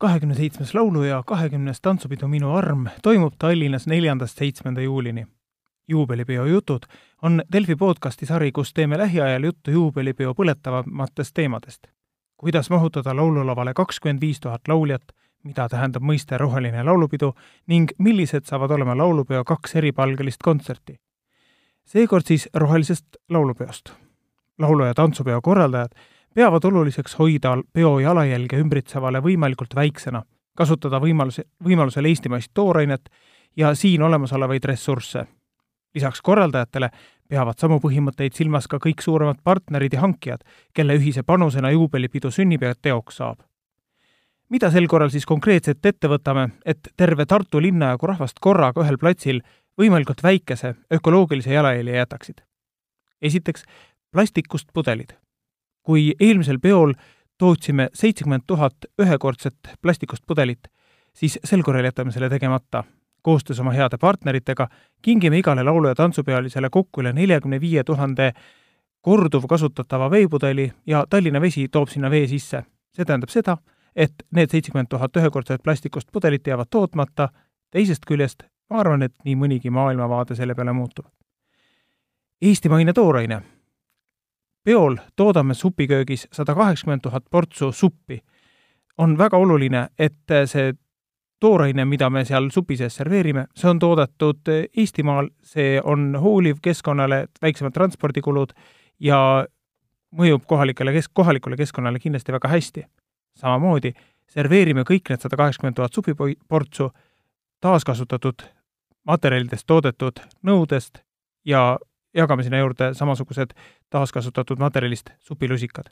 kahekümne seitsmes laulu- ja kahekümnes tantsupidu Minu arm toimub Tallinnas neljandast seitsmenda juulini. juubelipeo jutud on Delfi podcasti sari, kus teeme lähiajal juttu juubelipeo põletavamatest teemadest. kuidas mahutada laululavale kakskümmend viis tuhat lauljat, mida tähendab mõiste roheline laulupidu ning millised saavad olema laulupeo kaks eripalgelist kontserti. seekord siis rohelisest laulupeost. laulu- ja tantsupeo korraldajad peavad oluliseks hoida peo jalajälge ümbritsevale võimalikult väiksena, kasutada võimaluse, võimalusel eestimaist toorainet ja siin olemasolevaid ressursse. lisaks korraldajatele peavad samu põhimõtteid silmas ka kõik suuremad partnerid ja hankijad, kelle ühise panusena juubelipidu sünnib ja teoks saab. mida sel korral siis konkreetselt ette võtame, et terve Tartu linnajagu rahvast korraga ühel platsil võimalikult väikese ökoloogilise jalajälje jätaksid? esiteks, plastikust pudelid kui eelmisel peol tootsime seitsekümmend tuhat ühekordset plastikust pudelit, siis sel korral jätame selle tegemata. koostöös oma heade partneritega kingime igale laulu- ja tantsupealisele kokku üle neljakümne viie tuhande korduvkasutatava veepudeli ja Tallinna Vesi toob sinna vee sisse. see tähendab seda, et need seitsekümmend tuhat ühekordset plastikust pudelit jäävad tootmata, teisest küljest ma arvan, et nii mõnigi maailmavaade selle peale muutub. eestimaine tooraine peol toodame supiköögis sada kaheksakümmend tuhat portsu suppi. on väga oluline, et see tooraine, mida me seal supi sees serveerime, see on toodetud Eestimaal, see on hooliv keskkonnale, väiksemad transpordikulud ja mõjub kohalikele kesk-, kohalikule keskkonnale kindlasti väga hästi. samamoodi serveerime kõik need sada kaheksakümmend tuhat supiportsu taaskasutatud materjalidest toodetud nõudest ja jagame sinna juurde samasugused taaskasutatud materjalist supilusikad.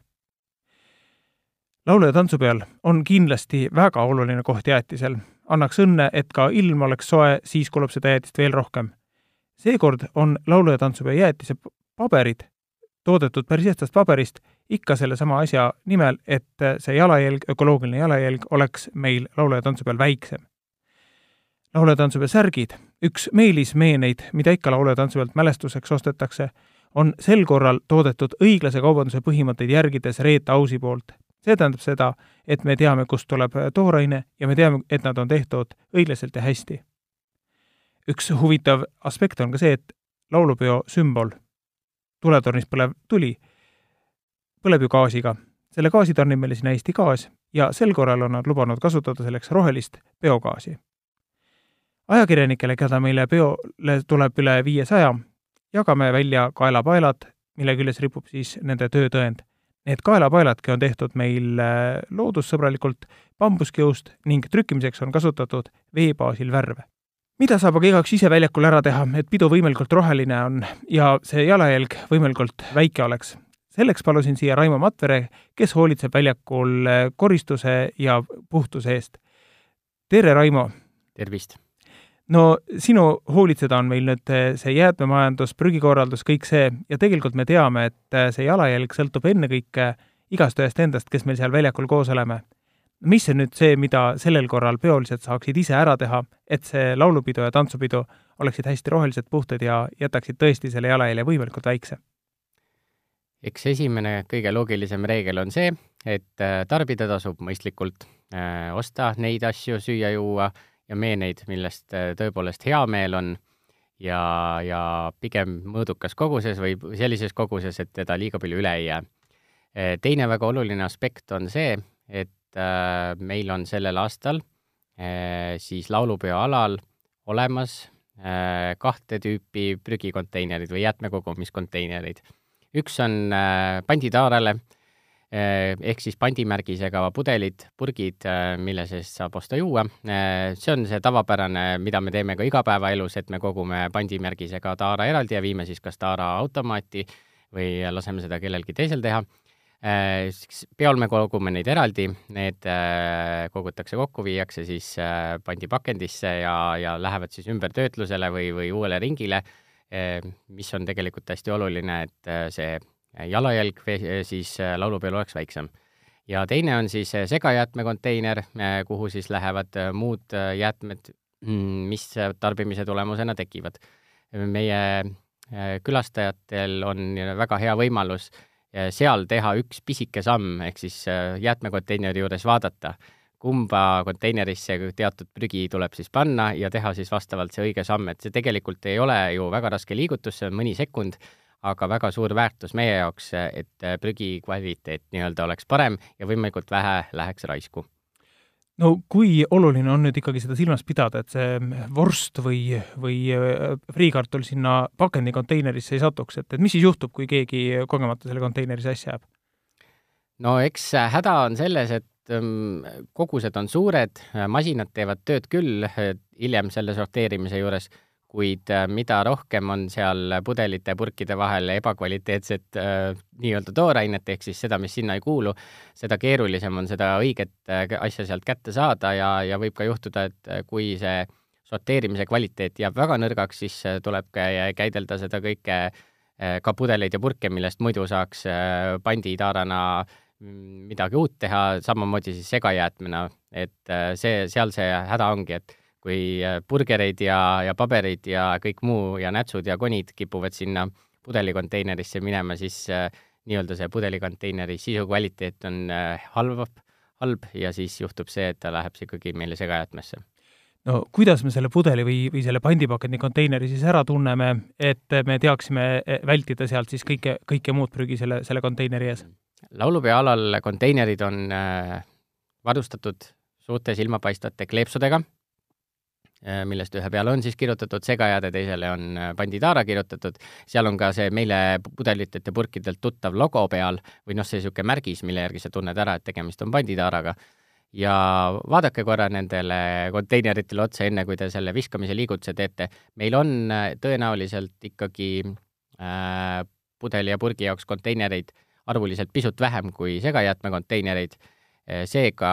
laulu- ja tantsupeol on kindlasti väga oluline koht jäätisel. annaks õnne, et ka ilm oleks soe, siis kulub seda jäätist veel rohkem. seekord on laulu- ja tantsupeo jäätise paberid toodetud päris ehtsast paberist ikka sellesama asja nimel, et see jalajälg, ökoloogiline jalajälg oleks meil laulu- ja tantsupeol väiksem laulu- ja tantsupeo särgid, üks meelismeeneid, mida ikka laulu- ja tantsupeolt mälestuseks ostetakse, on sel korral toodetud õiglase kaubanduse põhimõtteid järgides Reet Ausi poolt. see tähendab seda, et me teame, kust tuleb tooraine ja me teame, et nad on tehtud õiglaselt ja hästi. üks huvitav aspekt on ka see, et laulupeo sümbol, tuletornis põlev tuli, põleb ju gaasiga. selle gaasi tarnib meile sinna Eesti Gaas ja sel korral on nad lubanud kasutada selleks rohelist biogaasi ajakirjanikele, keda meile peole tuleb üle viiesaja, jagame välja kaelapaelad, mille küljes ripub siis nende töötõend. Need kaelapailadki on tehtud meil äh, loodussõbralikult bambuskiust ning trükkimiseks on kasutatud vee baasil värve. mida saab aga igaüks ise väljakul ära teha, et pidu võimalikult roheline on ja see jalajälg võimalikult väike oleks? selleks palusin siia Raimo Matvere, kes hoolitseb väljakul äh, koristuse ja puhtuse eest. tere, Raimo! tervist! No sinu hoolitseda on meil nüüd eh, see jäätmemajandus, prügikorraldus, kõik see ja tegelikult me teame, et eh, see jalajälg sõltub ennekõike igast ühest endast, kes meil seal väljakul koos oleme. mis on nüüd see, mida sellel korral peolised saaksid ise ära teha, et see laulupidu ja tantsupidu oleksid hästi rohelised, puhtad ja jätaksid tõesti selle jalajälje võimalikult väikse? eks esimene kõige loogilisem reegel on see, et eh, tarbida tasub mõistlikult, osta neid asju süüa-juua ja meeneid, millest äh, tõepoolest hea meel on ja, ja pigem mõõdukas koguses või sellises koguses, et teda liiga palju üle ei jää. Äh, teine väga oluline aspekt on see, et äh, meil on sellel aastal siis laulupeo alal olemas kahte tüüpi prügikonteinerid või jäätmekogumiskonteinerid. üks on panditaarele Äh, ehk siis pandimärgisega pudelid, purgid, äh, mille seest saab osta juua. Äh, see on see tavapärane, mida me teeme ka igapäevaelus, et me kogume pandimärgisega taara eraldi ja viime siis kas taara automaati või laseme seda kellelgi teisel teha. peol me kogume neid eraldi, need kogutakse kokku, viiakse siis pandipakendisse ja, ja lähevad siis ümbertöötlusele või, või uuele ringile, mis on tegelikult hästi oluline, et see jalajälg siis äh, laulupeol oleks väiksem. ja teine on siis äh, segajäätmekonteiner, kuhu siis lähevad muud jäätmed, mm, mis tarbimise tulemusena tekivad. meie külastajatel on väga hea võimalus seal teha üks pisike samm, ehk siis jäätmekonteineri juures vaadata, kumba konteinerisse teatud prügi tuleb siis panna ja teha siis vastavalt see õige samm, et see tegelikult ei ole ju väga raske liigutus, see on mõni sekund, aga väga suur väärtus meie jaoks, et prügi kvaliteet nii-öelda oleks parem ja võimalikult vähe läheks raisku no kui oluline on nüüd ikkagi seda silmas pidada, et see vorst või, või äh, friikartul sinna pakendikonteinerisse ei satuks, et, et mis siis juhtub, kui keegi kogemata selle konteineri sassi jääb? no eks häda on selles, et ähm, kogused on suured, masinad teevad tööd küll hiljem selle sorteerimise juures kuid äh, mida rohkem on seal pudelite purkide vahel ebakvaliteetset äh, nii-öelda toorainet, ehk siis seda, mis sinna ei kuulu, seda keerulisem on seda õiget äh, asja sealt kätte saada ja, ja võib ka juhtuda, et äh, kui see sorteerimise kvaliteet jääb väga nõrgaks, siis äh, tuleb käidelda seda kõike äh,, ka pudeleid ja purke, millest muidu saaks panditaarana mm, midagi uut teha, samamoodi siis segajäätmena, et see, seal see häda ongi, et kui äh, burgereid ja, ja pabereid ja kõik muu ja nätsud ja konid kipuvad sinna pudelikonteinerisse minema, siis äh, nii-öelda see pudelikonteineri sisu kvaliteet on äh, halb, halb ja siis juhtub see, et ta läheb ikkagi meile segajäätmesse no kuidas me selle pudeli või, või selle pandipakendi konteineri siis ära tunneme, et me teaksime e, vältida sealt siis kõike, kõike muud prügi selle, selle konteineri ees? laulupeo alal konteinerid on varustatud suurte silmapaistvate kleepsudega millest ühe peale on siis kirjutatud segajääde, teisele on äh, panditaara kirjutatud, seal on ka see meile pudelitelt ja purkidelt tuttav logo peal või noh, see niisugune märgis, mille järgi sa tunned ära, et tegemist on panditaaraga. ja vaadake korra nendele konteineritele otsa, enne kui te selle viskamise liigutuse teete. meil on äh, tõenäoliselt ikkagi äh, pudeli ja purgi jaoks konteinereid arvuliselt pisut vähem kui segajäätmekonteinereid, seega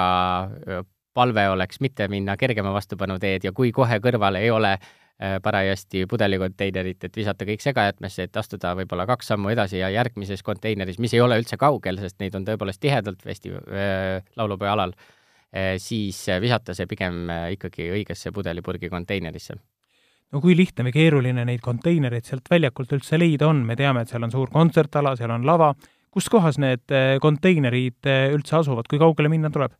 palve oleks mitte minna kergema vastupanu teed ja kui kohe kõrval ei ole äh, parajasti pudelikonteinerit, et visata kõik segajäätmesse, et astuda võib-olla kaks sammu edasi ja järgmises konteineris, mis ei ole üldse kaugel, sest neid on tõepoolest tihedalt festi- äh,, laulupeo alal äh,, siis visata see pigem äh, ikkagi õigesse pudelipurgi konteinerisse no kui lihtne või keeruline neid konteinereid sealt väljakult üldse leida on, me teame, et seal on suur kontsertala, seal on lava, kus kohas need äh, konteinerid äh, üldse asuvad, kui kaugele minna tuleb?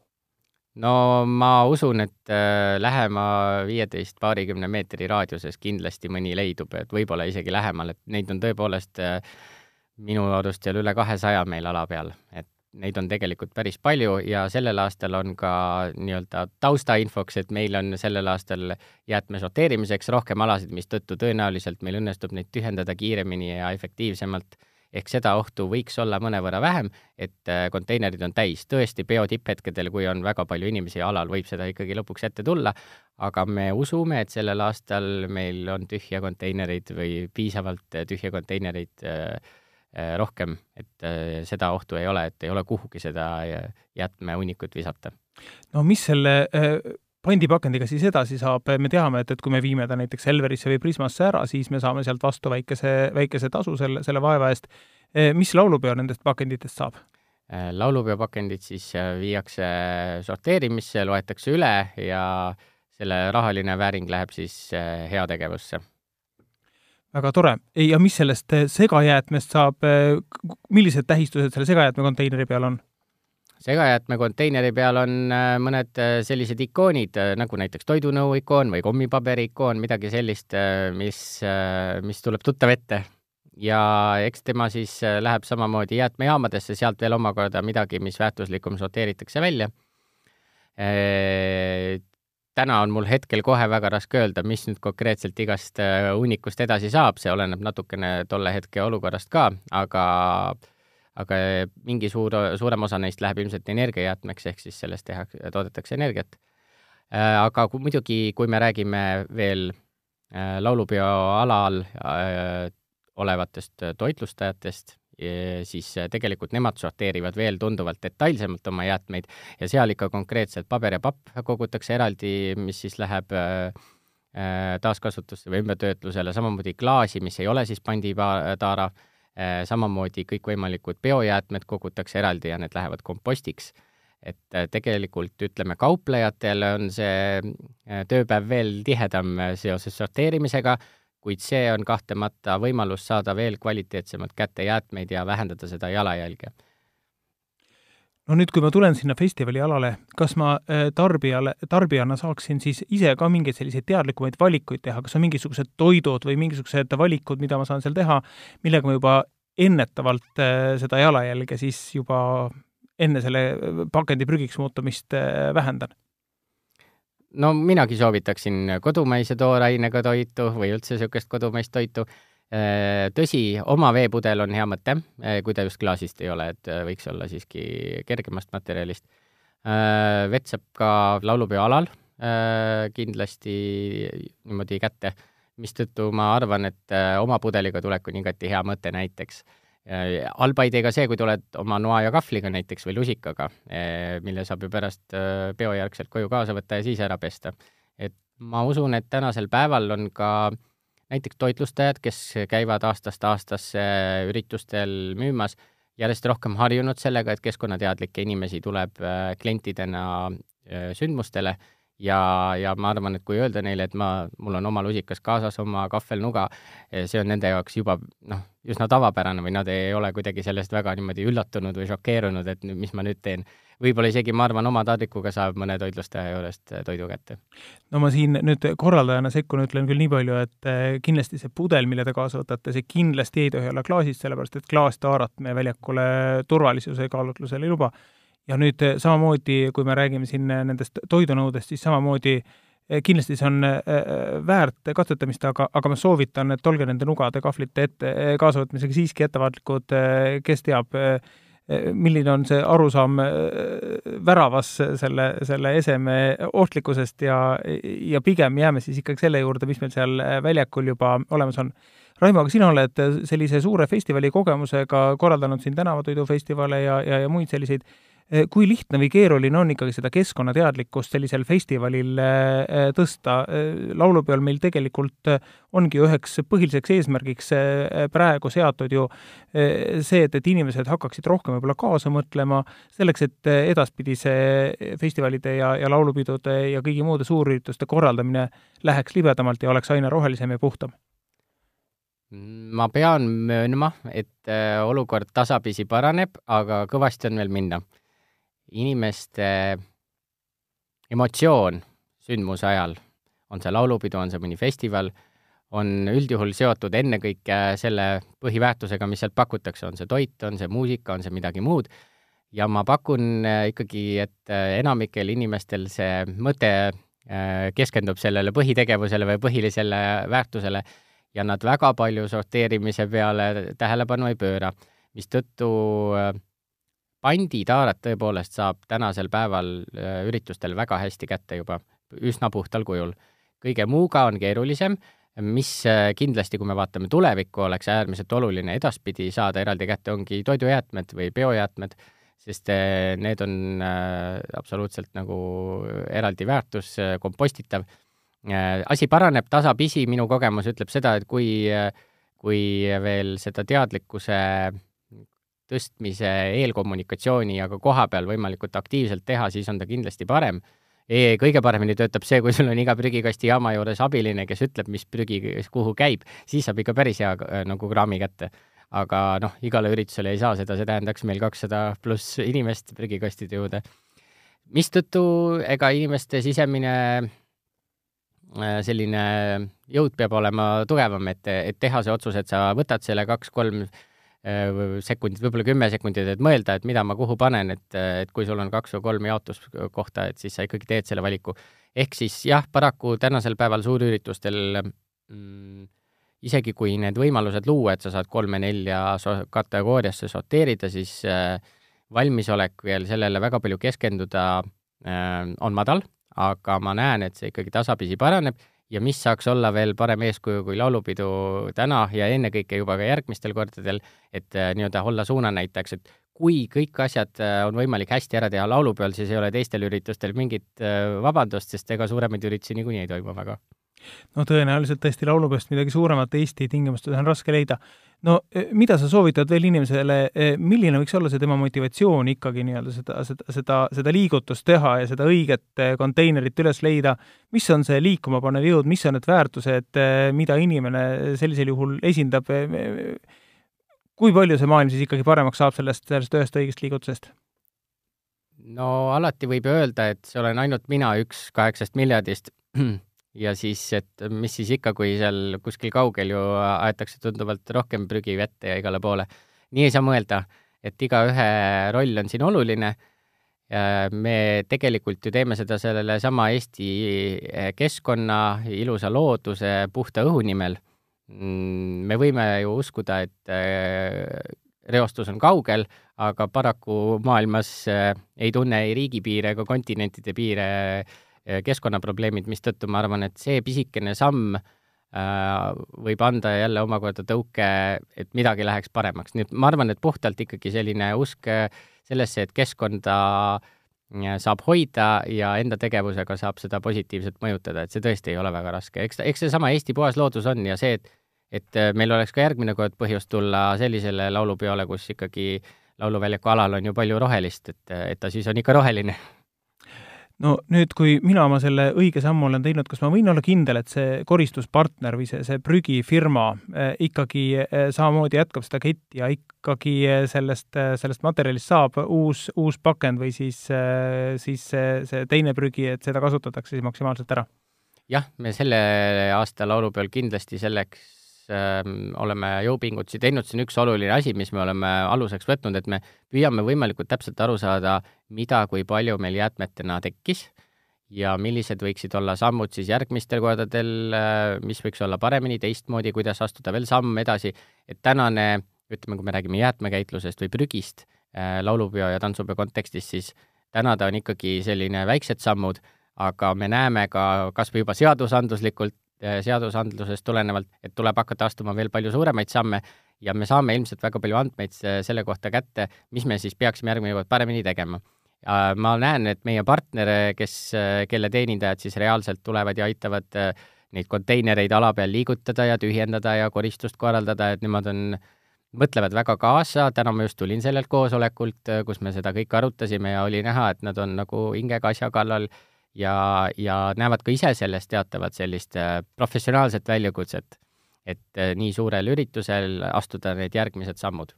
No ma usun, et äh, lähema viieteist, paarikümne meetri raadiuses kindlasti mõni leidub, et võib-olla isegi lähemal, et neid on tõepoolest äh, minu arust seal üle kahesaja meil ala peal, et neid on tegelikult päris palju ja sellel aastal on ka nii-öelda taustainfoks, et meil on sellel aastal jäätme sorteerimiseks rohkem alasid, mistõttu tõenäoliselt meil õnnestub neid tühjendada kiiremini ja efektiivsemalt ehk seda ohtu võiks olla mõnevõrra vähem, et äh, konteinerid on täis. tõesti, peo tipphetkedel, kui on väga palju inimesi alal, võib seda ikkagi lõpuks ette tulla, aga me usume, et sellel aastal meil on tühja konteinereid või piisavalt tühje konteinereid äh, äh, rohkem, et seda ohtu ei ole, et ei ole kuhugi seda jäätmehunnikut visata. no mis selle pandipakendiga siis edasi saab, me teame, et, et kui me viime ta näiteks Selverisse või Prismasse ära, siis me saame sealt vastu väikese, väikese tasu selle, selle vaeva eest. E, mis laulupeo nendest pakenditest saab? Äh, laulupeo pakendid siis äh, viiakse sorteerimisse, loetakse üle ja selle rahaline vääring läheb siis heategevusse väga tore. ja mis sellest segajäätmest saab, millised tähistused selle segajäätmekonteineri peal on? Segajäätmekonteineri peal on äh, mõned äh, sellised ikoonid, äh, nagu näiteks toidunõu ikoon või kommipaberi ikoon, midagi sellist, mis, mis tuleb tuttav ette. ja eks tema siis läheb samamoodi jäätmejaamadesse, sealt veel omakorda midagi, mis väärtuslikum sorteeritakse välja. täna on mul hetkel kohe väga raske öelda, mis nüüd konkreetselt igast hunnikust edasi saab, see oleneb natukene tolle hetke olukorrast ka, aga aga mingi suur, suurem osa neist läheb ilmselt energiajäätmeks, ehk siis sellest tehakse, toodetakse energiat. Äh, aga kui muidugi, kui me räägime veel äh, laulupeo alal äh, olevatest toitlustajatest, siis tegelikult nemad sorteerivad veel tunduvalt detailsemalt oma jäätmeid ja seal ikka konkreetselt paber ja papp kogutakse eraldi, mis siis läheb taaskasutusse või ümbertöötlusele, samamoodi klaasi, mis ei ole siis panditaara samamoodi kõikvõimalikud biojäätmed kogutakse eraldi ja need lähevad kompostiks. et äh, tegelikult ütleme, kauplejatel on see äh, tööpäev veel tihedam seoses sorteerimisega, kuid see on kahtlemata võimalus saada veel kvaliteetsemalt kätte jäätmeid ja vähendada seda jalajälge no nüüd, kui ma tulen sinna festivali alale, kas ma äh, tarbijale, tarbijana saaksin siis ise ka mingeid selliseid teadlikumaid valikuid teha, kas on mingisugused toidud või mingisugused valikud, mida ma saan seal teha, millega ma juba ennetavalt äh, seda jalajälge siis juba enne selle pakendi prügiks muutumist äh, vähendan? no minagi soovitaksin kodumaise toorainega toitu või üldse niisugust kodumaist toitu Äh, tõsi, oma veepudel on hea mõte, äh, kui ta just klaasist ei ole, et äh, võiks olla siiski kergemast materjalist. vett saab ka laulupeo alal kindlasti niimoodi kätte, mistõttu ma arvan, et oma pudeliga tulek on igati hea mõte näiteks. halba ideega see, kui tuled oma noa ja kahvliga näiteks või lusikaga, mille saab ju pärast peojärgselt koju kaasa võtta ja siis ära pesta. et ma usun, et tänasel päeval on ka äh, näiteks toitlustajad, kes käivad aastast aastasse üritustel müümas, järjest rohkem harjunud sellega, et keskkonnateadlikke inimesi tuleb äh, klientidena äh, sündmustele ja, ja ma arvan, et kui öelda neile, et ma, mul on oma lusikas kaasas, oma kahvelnuga, eh, see on nende jaoks juba noh, üsna tavapärane või nad ei ole kuidagi sellest väga niimoodi üllatunud või šokeerunud, et mis ma nüüd teen. Võib-olla isegi, ma arvan, oma taldrikuga saab mõne toitlustaja juurest eh, toidu kätte. no ma siin nüüd korraldajana sekkun, ütlen küll nii palju, et eh, kindlasti see pudel, mille te kaasa võtate, see kindlasti ei tohi olla klaasist, sellepärast et klaastaarat me väljakule turvalisuse kaalutlusel ei luba ja nüüd eh, samamoodi, kui me räägime siin nendest toidunõudest, siis samamoodi kindlasti see on väärt katsetamist, aga, aga ma soovitan, et olge nende nugade, kahvlite ette kaasavõtmisega siiski ettevaatlikud, kes teab, milline on see arusaam väravas selle, selle eseme ohtlikkusest ja, ja pigem jääme siis ikkagi selle juurde, mis meil seal väljakul juba olemas on. Raimo, aga sina oled sellise suure festivali kogemusega korraldanud siin tänavatoidufestivale ja, ja, ja muid selliseid Eh, kui lihtne või keeruline on ikkagi seda keskkonnateadlikkust sellisel festivalil eh, tõsta? Eh, laulupeol meil tegelikult ongi üheks põhiliseks eesmärgiks praegu seatud ju see, et, et inimesed hakkaksid rohkem võib-olla kaasa mõtlema, selleks et edaspidi see festivalide ja, ja laulupidude ja kõigi muude suurürituste korraldamine läheks libedamalt ja oleks aina rohelisem ja puhtam ma pean möönma, et olukord tasapisi paraneb, aga kõvasti on veel minna inimeste emotsioon sündmuse ajal, on see laulupidu, on see mõni festival, on üldjuhul seotud ennekõike selle põhiväärtusega, mis sealt pakutakse, on see toit, on see muusika, on see midagi muud, ja ma pakun äh, ikkagi, et äh, enamikel inimestel see mõte äh, keskendub sellele põhitegevusele või põhilisele väärtusele ja nad väga palju sorteerimise peale tähelepanu ei pööra, mistõttu panditaarat tõepoolest saab tänasel päeval äh, üritustel väga hästi kätte juba, üsna puhtal kujul. kõige muuga on keerulisem, mis äh, kindlasti, kui me vaatame tulevikku, oleks äärmiselt oluline edaspidi saada eraldi kätte, ongi toidujäätmed või biojäätmed, sest äh, need on absoluutselt nagu eraldi väärtus, kompostitav. asi paraneb tasapisi, minu kogemus ütleb seda, et kui, kui veel seda teadlikkuse tõstmise eelkommunikatsiooni aga kohapeal võimalikult aktiivselt teha, siis on ta kindlasti parem e. kõige paremini töötab see, kui sul on iga prügikasti jaama juures abiline, kes ütleb, mis prügi kuhu käib, siis saab ikka päris hea äh, nagu kraami kätte. aga noh, igale üritusele ei saa seda, see tähendaks meil kakssada pluss inimest prügikastide juurde. mistõttu ega inimeste sisemine äh, selline jõud peab olema tugevam, et, et teha see otsus, et sa võtad selle kaks-kolm Äh, sekundit, võib-olla kümme sekundit, et mõelda, et mida ma kuhu panen, et, et kui sul on kaks või kolm jaotuskohta, et siis sa ikkagi teed selle valiku. ehk siis jah, paraku tänasel päeval suurüritustel mm, isegi kui need võimalused luua, et sa saad kolme-nelja so kategooriasse sorteerida, siis äh, valmisolek veel sellele väga palju keskenduda äh, on madal, aga ma näen, et see ikkagi tasapisi paraneb ja mis saaks olla veel parem eeskuju kui laulupidu täna ja ennekõike juba ka järgmistel kordadel, et äh, nii-öelda olla suunanäitajaks, et kui kõik asjad äh, on võimalik hästi ära teha laulupeol, siis ei ole teistel üritustel mingit äh, vabandust, sest ega suuremaid üritusi niikuinii ei toimu väga no tõenäoliselt tõesti laulupeost midagi suuremat Eesti tingimustes on raske leida. no e, mida sa soovitad veel inimesele, e, milline võiks olla see tema motivatsioon ikkagi nii-öelda seda, seda, seda, seda liigutust teha ja seda õiget e, konteinerit üles leida, mis on see liikuma panev jõud, mis on need väärtused, mida inimene sellisel juhul esindab, kui palju see maailm siis ikkagi paremaks saab sellest, sellest ühest õigest liigutusest? no alati võib öelda, et see olen ainult mina, üks kaheksast miljardist ja siis, et mis siis ikka, kui seal kuskil kaugel ju aetakse tunduvalt rohkem prügi vette ja igale poole. nii ei saa mõelda, et igaühe roll on siin oluline. me tegelikult ju teeme seda sellesama Eesti keskkonna, ilusa looduse, puhta õhu nimel. Mm, me võime ju uskuda, et reostus on kaugel, aga paraku maailmas äh, ei tunne ei riigipiire ega kontinentide piire äh, keskkonnaprobleemid, mistõttu ma arvan, et see pisikene samm äh, võib anda jälle omakorda tõuke, et midagi läheks paremaks, nii et ma arvan, et puhtalt ikkagi selline usk sellesse, et keskkonda saab hoida ja enda tegevusega saab seda positiivselt mõjutada, et see tõesti ei ole väga raske, eks, eks seesama Eesti puhas loodus on ja see, et et äh, meil oleks ka järgmine kord põhjust tulla sellisele laulupeole, kus ikkagi lauluväljaku alal on ju palju rohelist, et, et ta siis on ikka roheline. No nüüd, kui mina oma selle õige sammu olen teinud, kas ma võin olla kindel, et see koristuspartner või see, see prügifirma eh, ikkagi eh, samamoodi jätkab seda ketti ja ikkagi eh, sellest, sellest materjalist saab uus, uus pakend või siis, siis see, see teine prügi, et seda kasutatakse siis maksimaalselt ära? jah, me selle aasta laulupeol kindlasti selleks oleme jõupingutusi teinud, on üks oluline asi, mis me oleme aluseks võtnud, et me püüame võimalikult täpselt aru saada, mida, kui palju meil jäätmetena tekkis ja millised võiksid olla sammud siis järgmistel kordadel, äh, mis võiks olla paremini, teistmoodi, kuidas astuda veel samm edasi, et tänane, ütleme, kui me räägime jäätmekäitlusest või prügist äh, laulupeo ja tantsupeo kontekstis, siis täna ta on ikkagi selline väiksed sammud, aga me näeme ka kas või juba seadusandluslikult seadusandlusest tulenevalt, et tuleb hakata astuma veel palju suuremaid samme ja me saame ilmselt väga palju andmeid selle kohta kätte, mis me siis peaksime järgmine kord paremini tegema. ma näen, et meie partner, kes, kelle teenindajad siis reaalselt tulevad ja aitavad äh, neid konteinereid ala peal liigutada ja tühjendada ja koristust korraldada, et nemad on, mõtlevad väga kaasa, täna ma just tulin sellelt koosolekult, äh, kus me seda kõike arutasime ja oli näha, et nad on nagu hingega asja kallal ja, ja näevad ka ise selles teatavat sellist äh, professionaalset väljakutset, et äh, nii suurel üritusel astuda need järgmised sammud.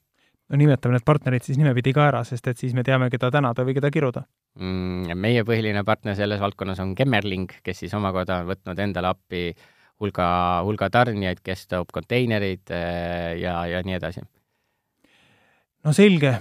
no nimetame need partnerid siis nimepidi ka ära, sest et siis me teame, keda tänada või keda kiruda mm,. meie põhiline partner selles valdkonnas on Kemmerling, kes siis omakorda on võtnud endale appi hulga, hulga tarnijaid, kes toob konteinerid äh, ja, ja nii edasi no selge,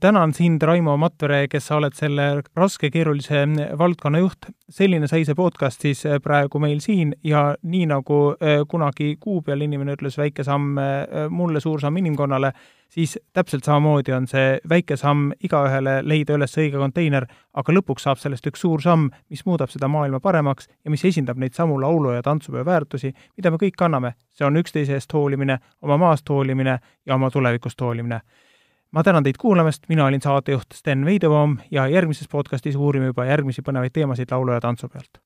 tänan sind, Raimo Matvere, kes sa oled selle raske, keerulise valdkonna juht. selline sai see podcast siis eh, praegu meil siin ja nii nagu eh, kunagi kuu peal inimene ütles väike samm eh, mulle, suur samm inimkonnale, siis täpselt samamoodi on see väike samm igaühele leida üles õige konteiner, aga lõpuks saab sellest üks suur samm, mis muudab seda maailma paremaks ja mis esindab neid samu laulu- ja tantsupeo väärtusi, mida me kõik kanname. see on üksteise eest hoolimine, oma maast hoolimine ja oma tulevikust hoolimine ma tänan teid kuulamast, mina olin saatejuht Sten Veidebaum ja järgmises podcastis uurime juba järgmisi põnevaid teemasid laulu- ja tantsupeolt.